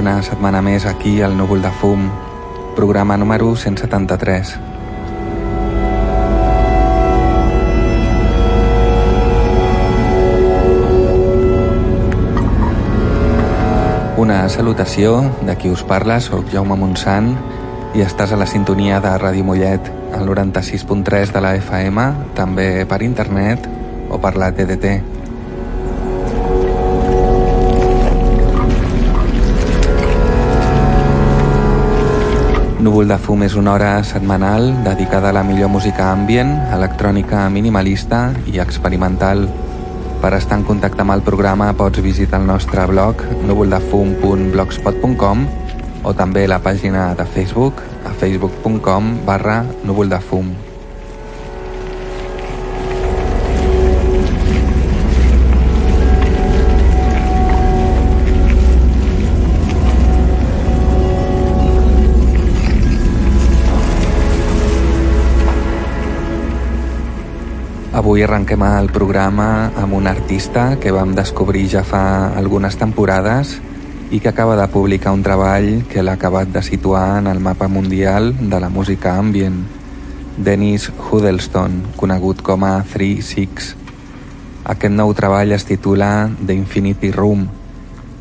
una setmana més aquí al Núvol de Fum, programa número 173. Una salutació de qui us parla, sóc Jaume Montsant i estàs a la sintonia de Ràdio Mollet, al 96.3 de la FM, també per internet o per la TDT. Núvol de fum és una hora setmanal dedicada a la millor música ambient, electrònica minimalista i experimental. Per estar en contacte amb el programa pots visitar el nostre blog núvoldefum.blogspot.com o també la pàgina de Facebook a facebook.com barra núvoldefum. Avui arrenquem el programa amb un artista que vam descobrir ja fa algunes temporades i que acaba de publicar un treball que l'ha acabat de situar en el mapa mundial de la música ambient, Dennis Huddleston, conegut com a 3-6. Aquest nou treball es titula The Infinity Room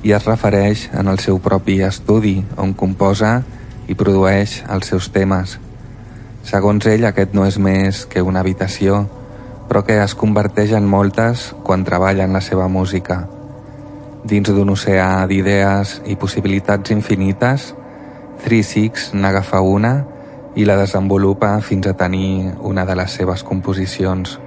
i es refereix en el seu propi estudi, on composa i produeix els seus temes. Segons ell, aquest no és més que una habitació, però que es converteix en moltes quan treballa en la seva música. Dins d'un oceà d'idees i possibilitats infinites, 3-6 n'agafa una i la desenvolupa fins a tenir una de les seves composicions.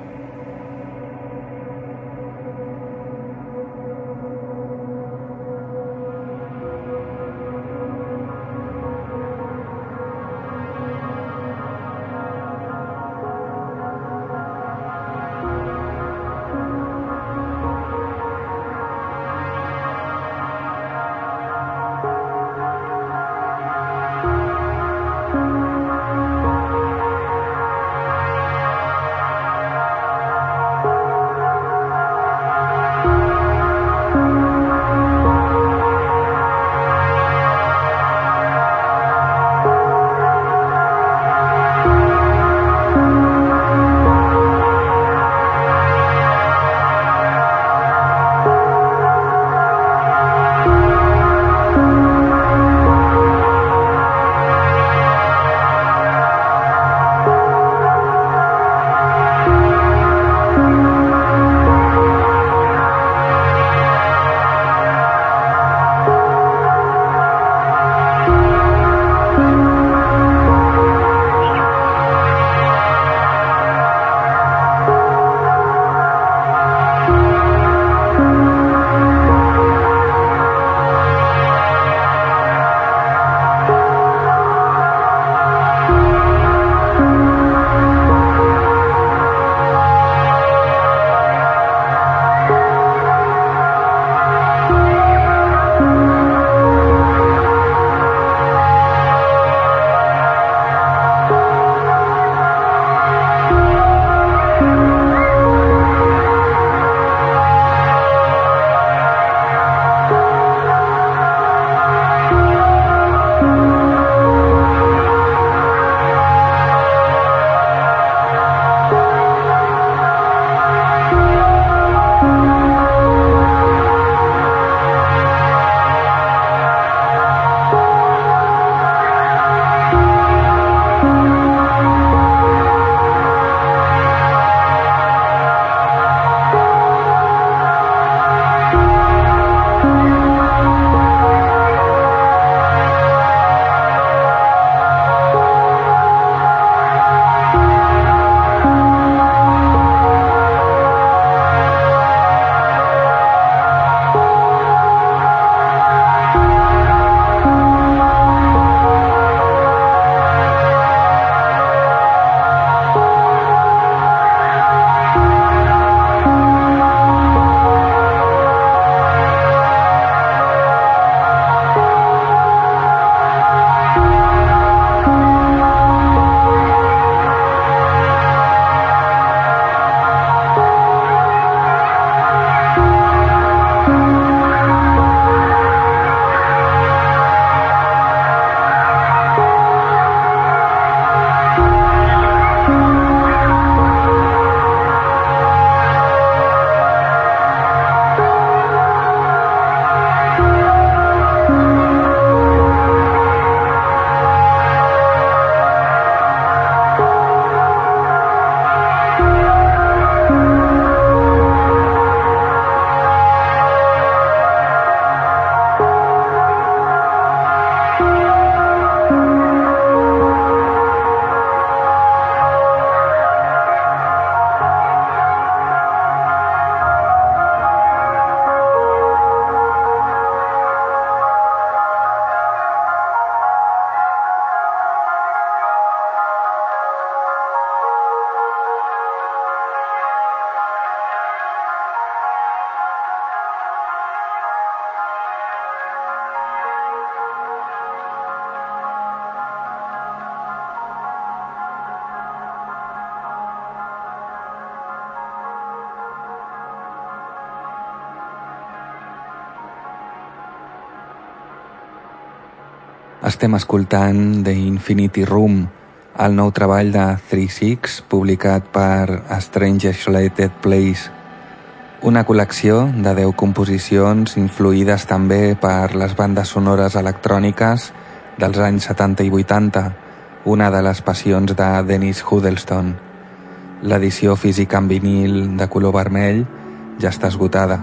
Estem escoltant The Infinity Room, el nou treball de 3-6 publicat per Strange Isolated Place, una col·lecció de 10 composicions influïdes també per les bandes sonores electròniques dels anys 70 i 80, una de les passions de Dennis Huddleston. L'edició física en vinil de color vermell ja està esgotada.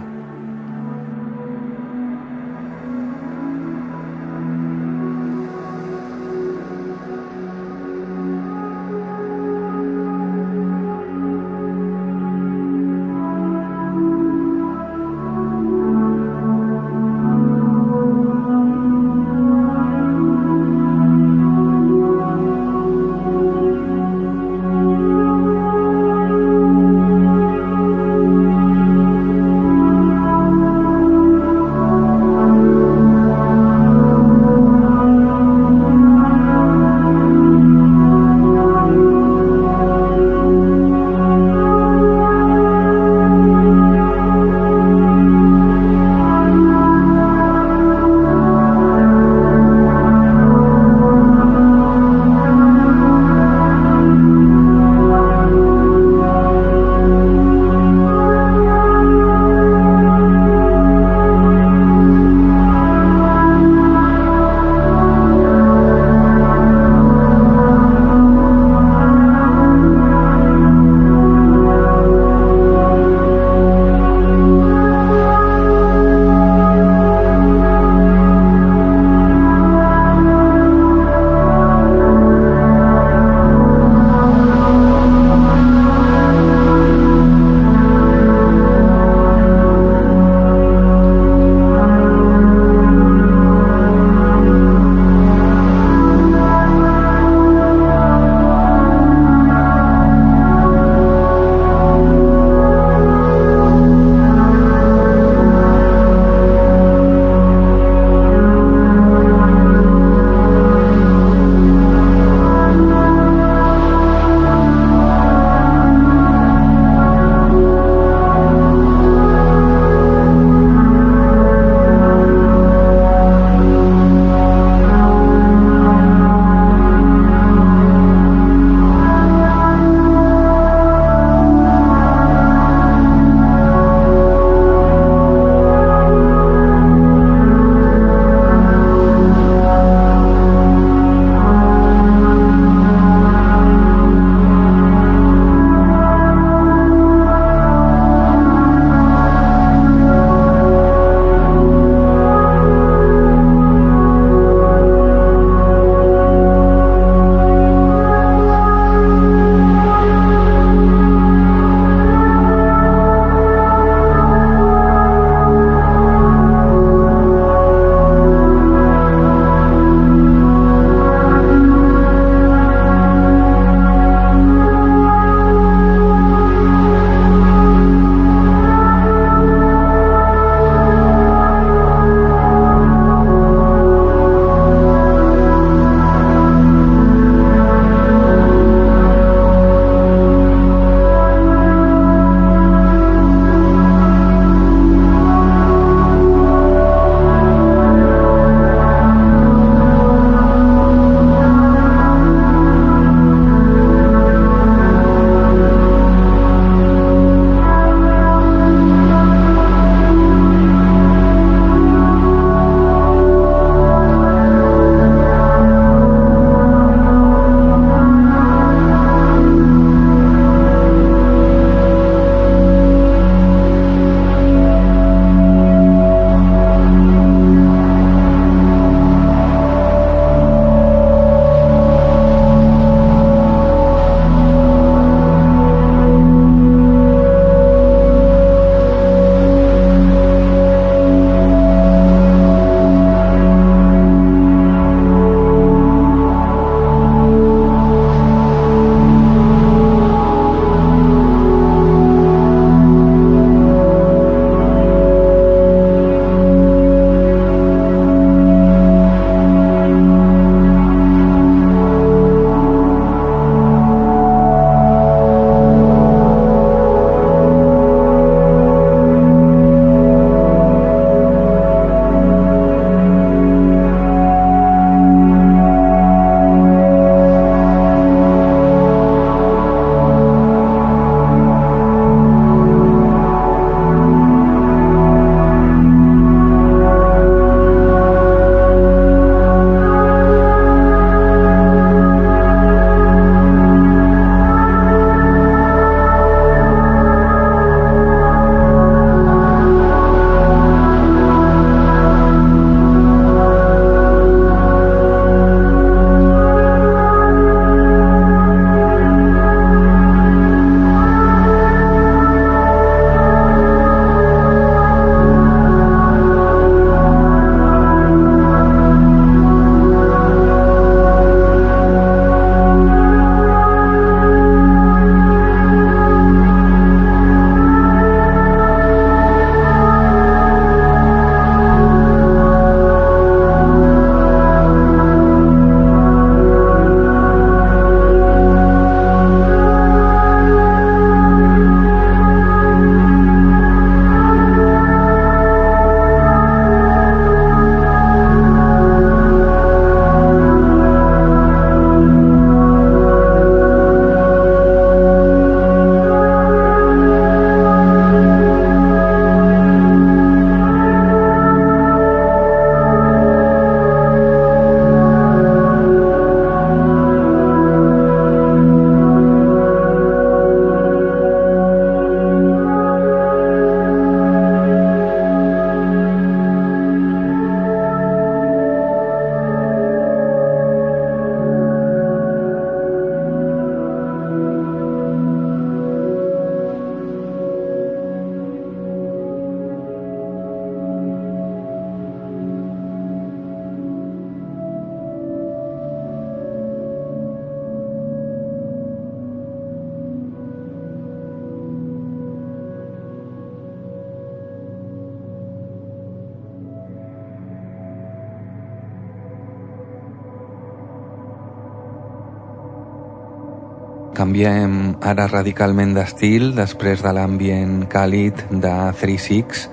Canviem ara radicalment d'estil després de l'ambient càlid de 3-6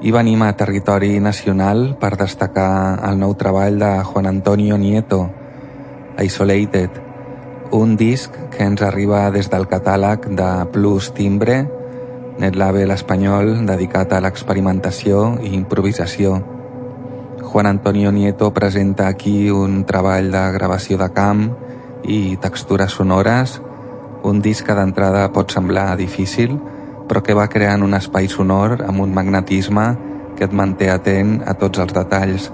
i venim a territori nacional per destacar el nou treball de Juan Antonio Nieto, Isolated, un disc que ens arriba des del catàleg de Plus Timbre, net label espanyol dedicat a l'experimentació i improvisació. Juan Antonio Nieto presenta aquí un treball de gravació de camp i textures sonores, un disc que d'entrada pot semblar difícil, però que va creant un espai sonor amb un magnetisme que et manté atent a tots els detalls.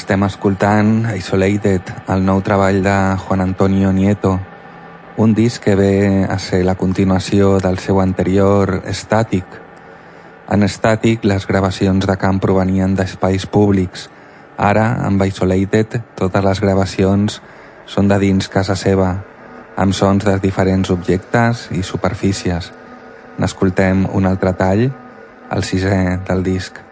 Estem escoltant Isolated, el nou treball de Juan Antonio Nieto, un disc que ve a ser la continuació del seu anterior Static. En Static les gravacions de camp provenien d'espais públics. Ara, amb Isolated, totes les gravacions són de dins casa seva, amb sons de diferents objectes i superfícies. N'escoltem un altre tall, el sisè del disc.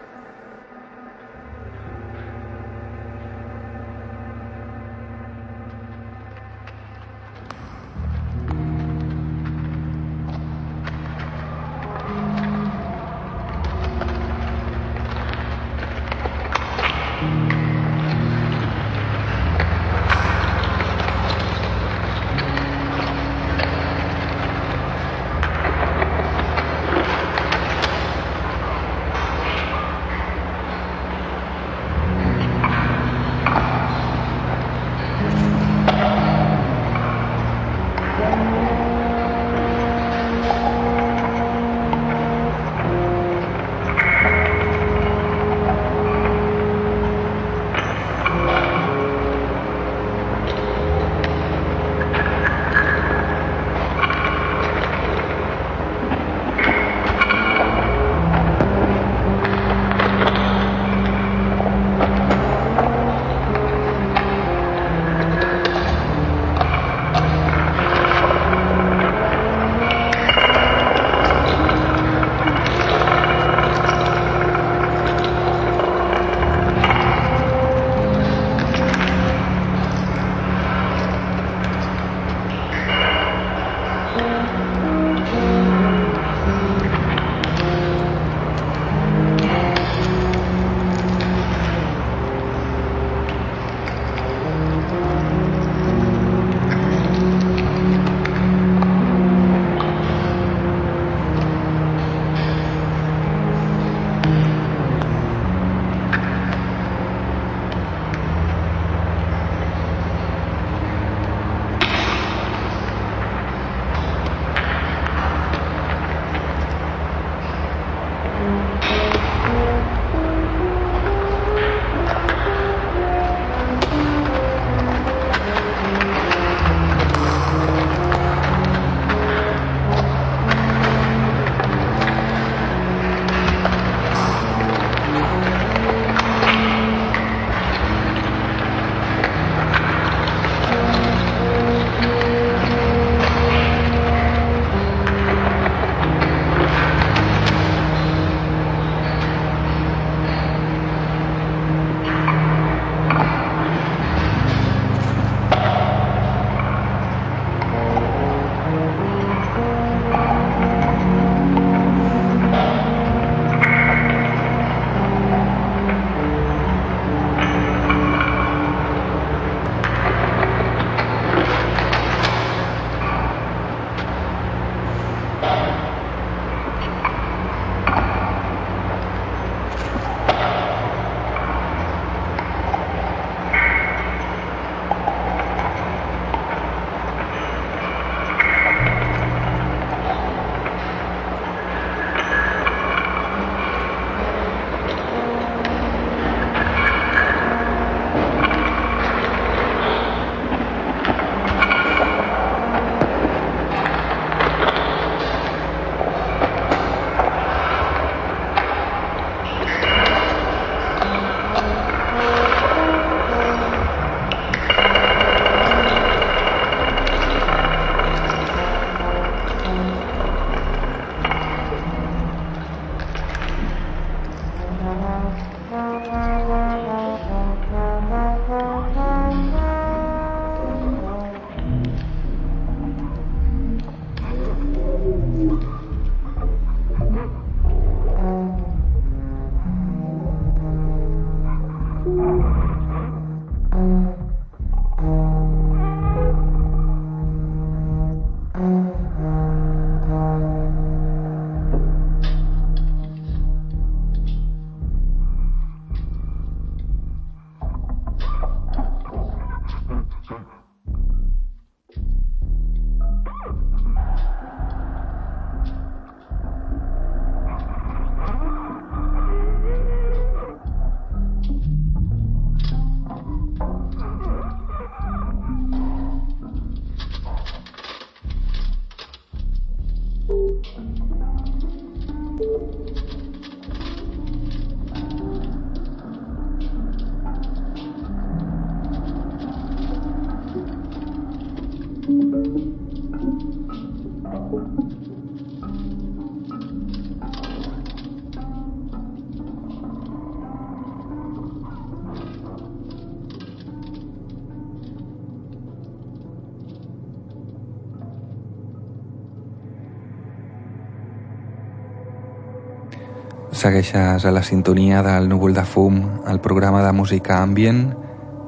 Segueixes a la sintonia del núvol de fum, el programa de música ambient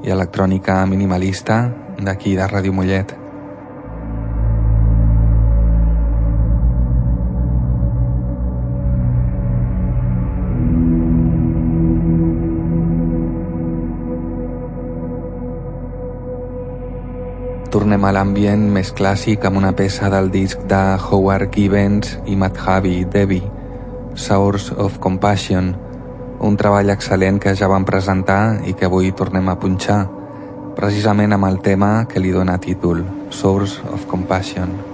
i electrònica minimalista d'aquí de Ràdio Mollet. Tornem a l'ambient més clàssic amb una peça del disc de Howard Gibbons i Madhavi Devi, Source of Compassion, un treball excel·lent que ja vam presentar i que avui tornem a punxar, precisament amb el tema que li dóna títol, Source of Compassion.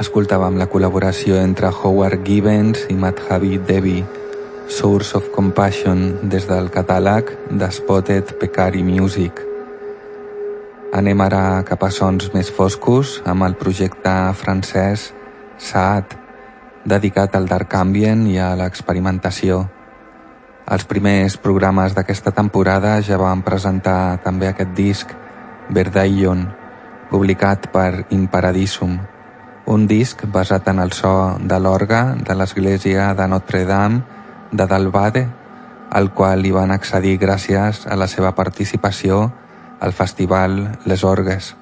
Escoltàvem la col·laboració entre Howard Gibbons i Madhavi Devi, Source of Compassion, des del catàleg de Spotted Pecari Music. Anem ara cap a sons més foscos amb el projecte francès Saat, dedicat al dark ambient i a l'experimentació. Els primers programes d'aquesta temporada ja van presentar també aquest disc, Verdaion, publicat per Imparadisum, un disc basat en el so de l'orga de l'església de Notre-Dame de Dalbade, al qual hi van accedir gràcies a la seva participació al festival Les Orgues.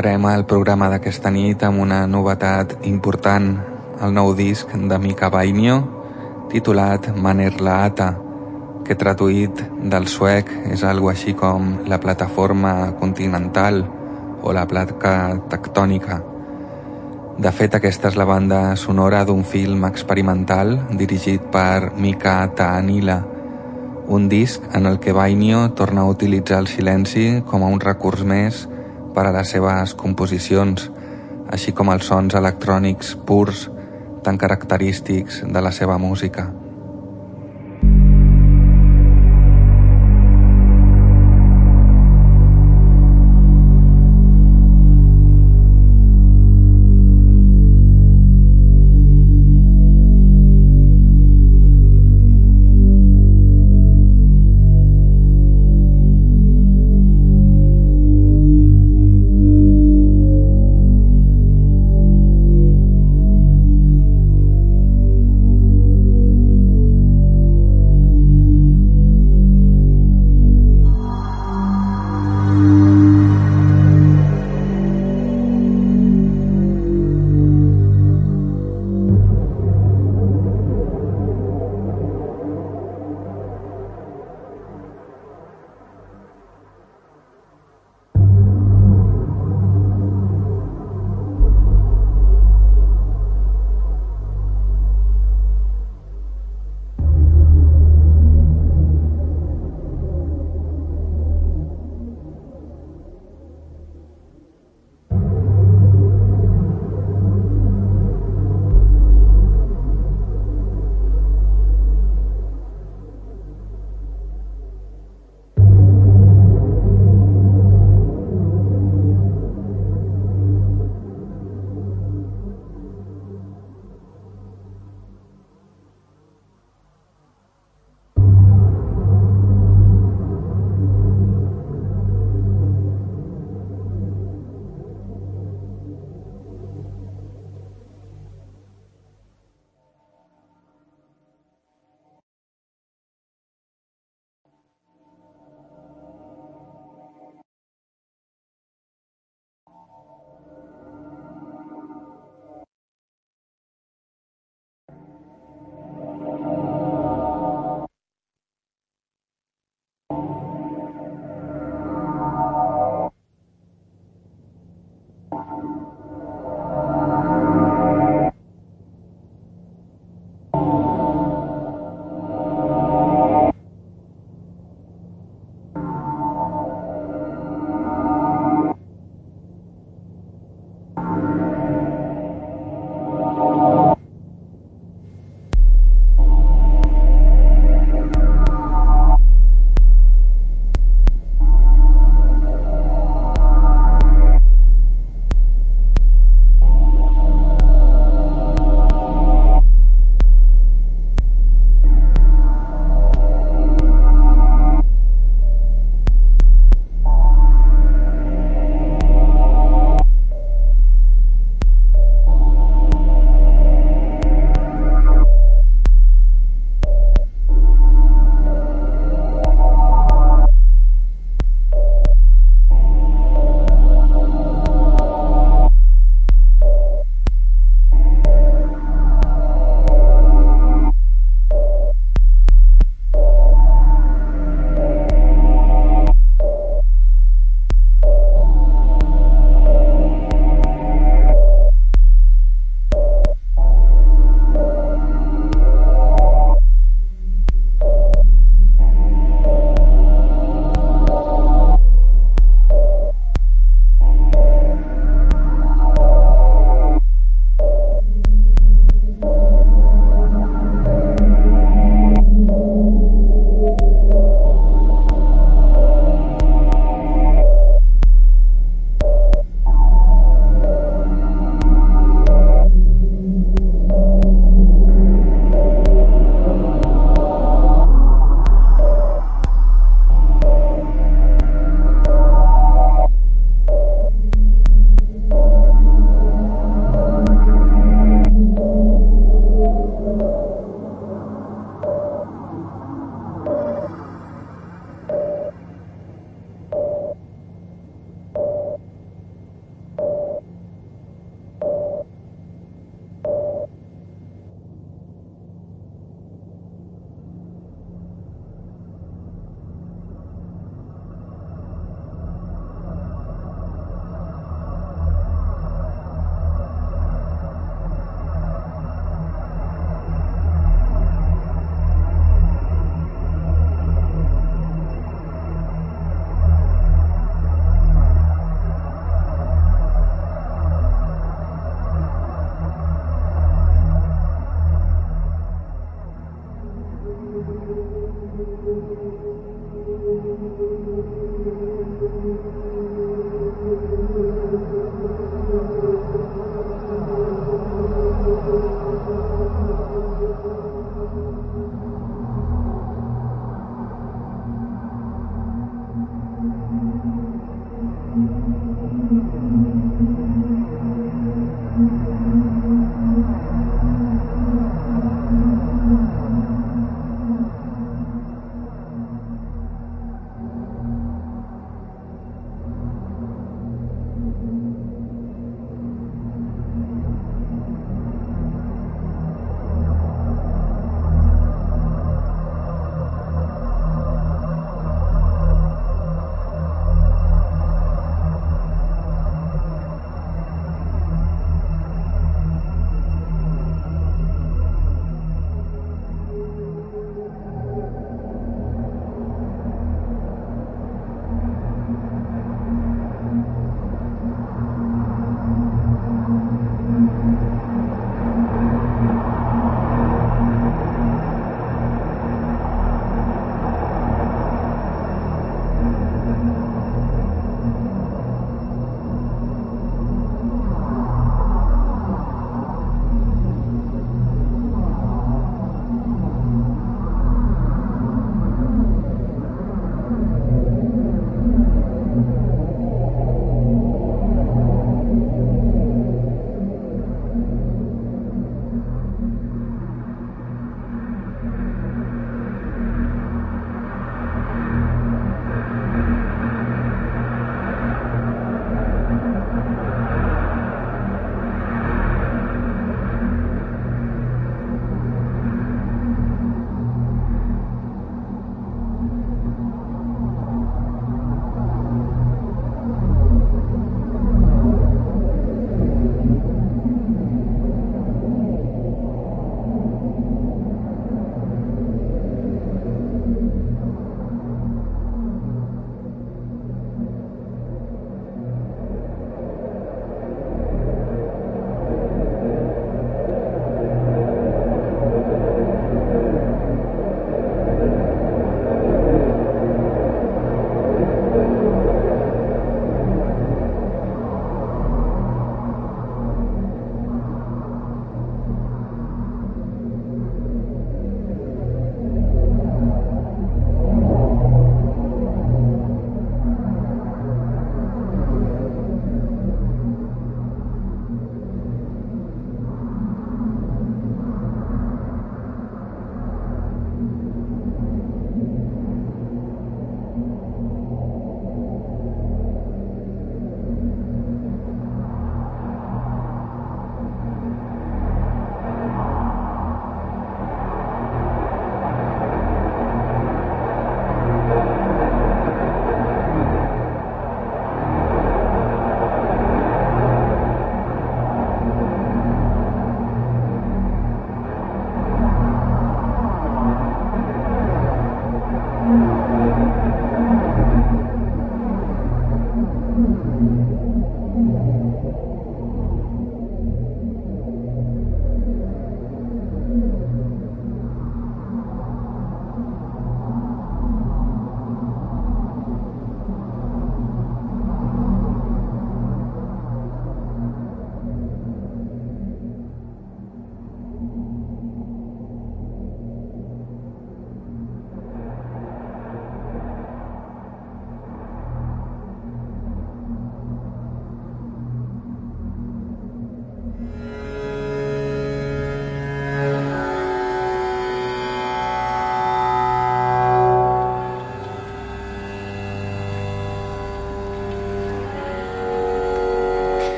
Tancarem el programa d'aquesta nit amb una novetat important, el nou disc de Mika Bainio, titulat Maner Laata, que traduït del suec és algo així com la plataforma continental o la placa tectònica. De fet, aquesta és la banda sonora d'un film experimental dirigit per Mika Taanila, un disc en el que Bainio torna a utilitzar el silenci com a un recurs més per a les seves composicions, així com els sons electrònics purs tan característics de la seva música.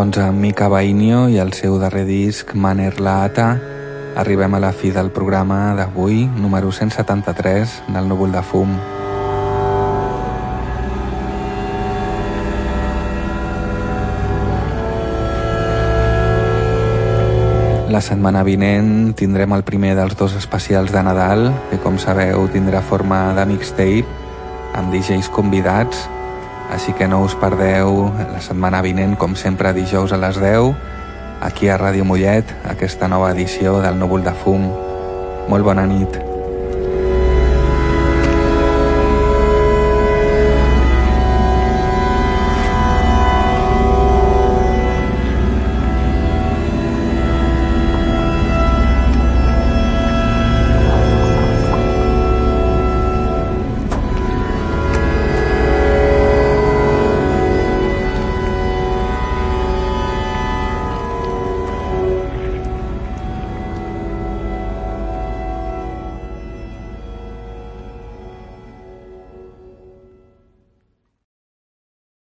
Doncs amb Mika Bainio i el seu darrer disc Maner Laata arribem a la fi del programa d'avui, número 173 del Núvol de Fum. La setmana vinent tindrem el primer dels dos especials de Nadal, que com sabeu tindrà forma de mixtape, amb DJs convidats així que no us perdeu la setmana vinent, com sempre, dijous a les 10, aquí a Ràdio Mollet, aquesta nova edició del Núvol de Fum. Molt bona nit.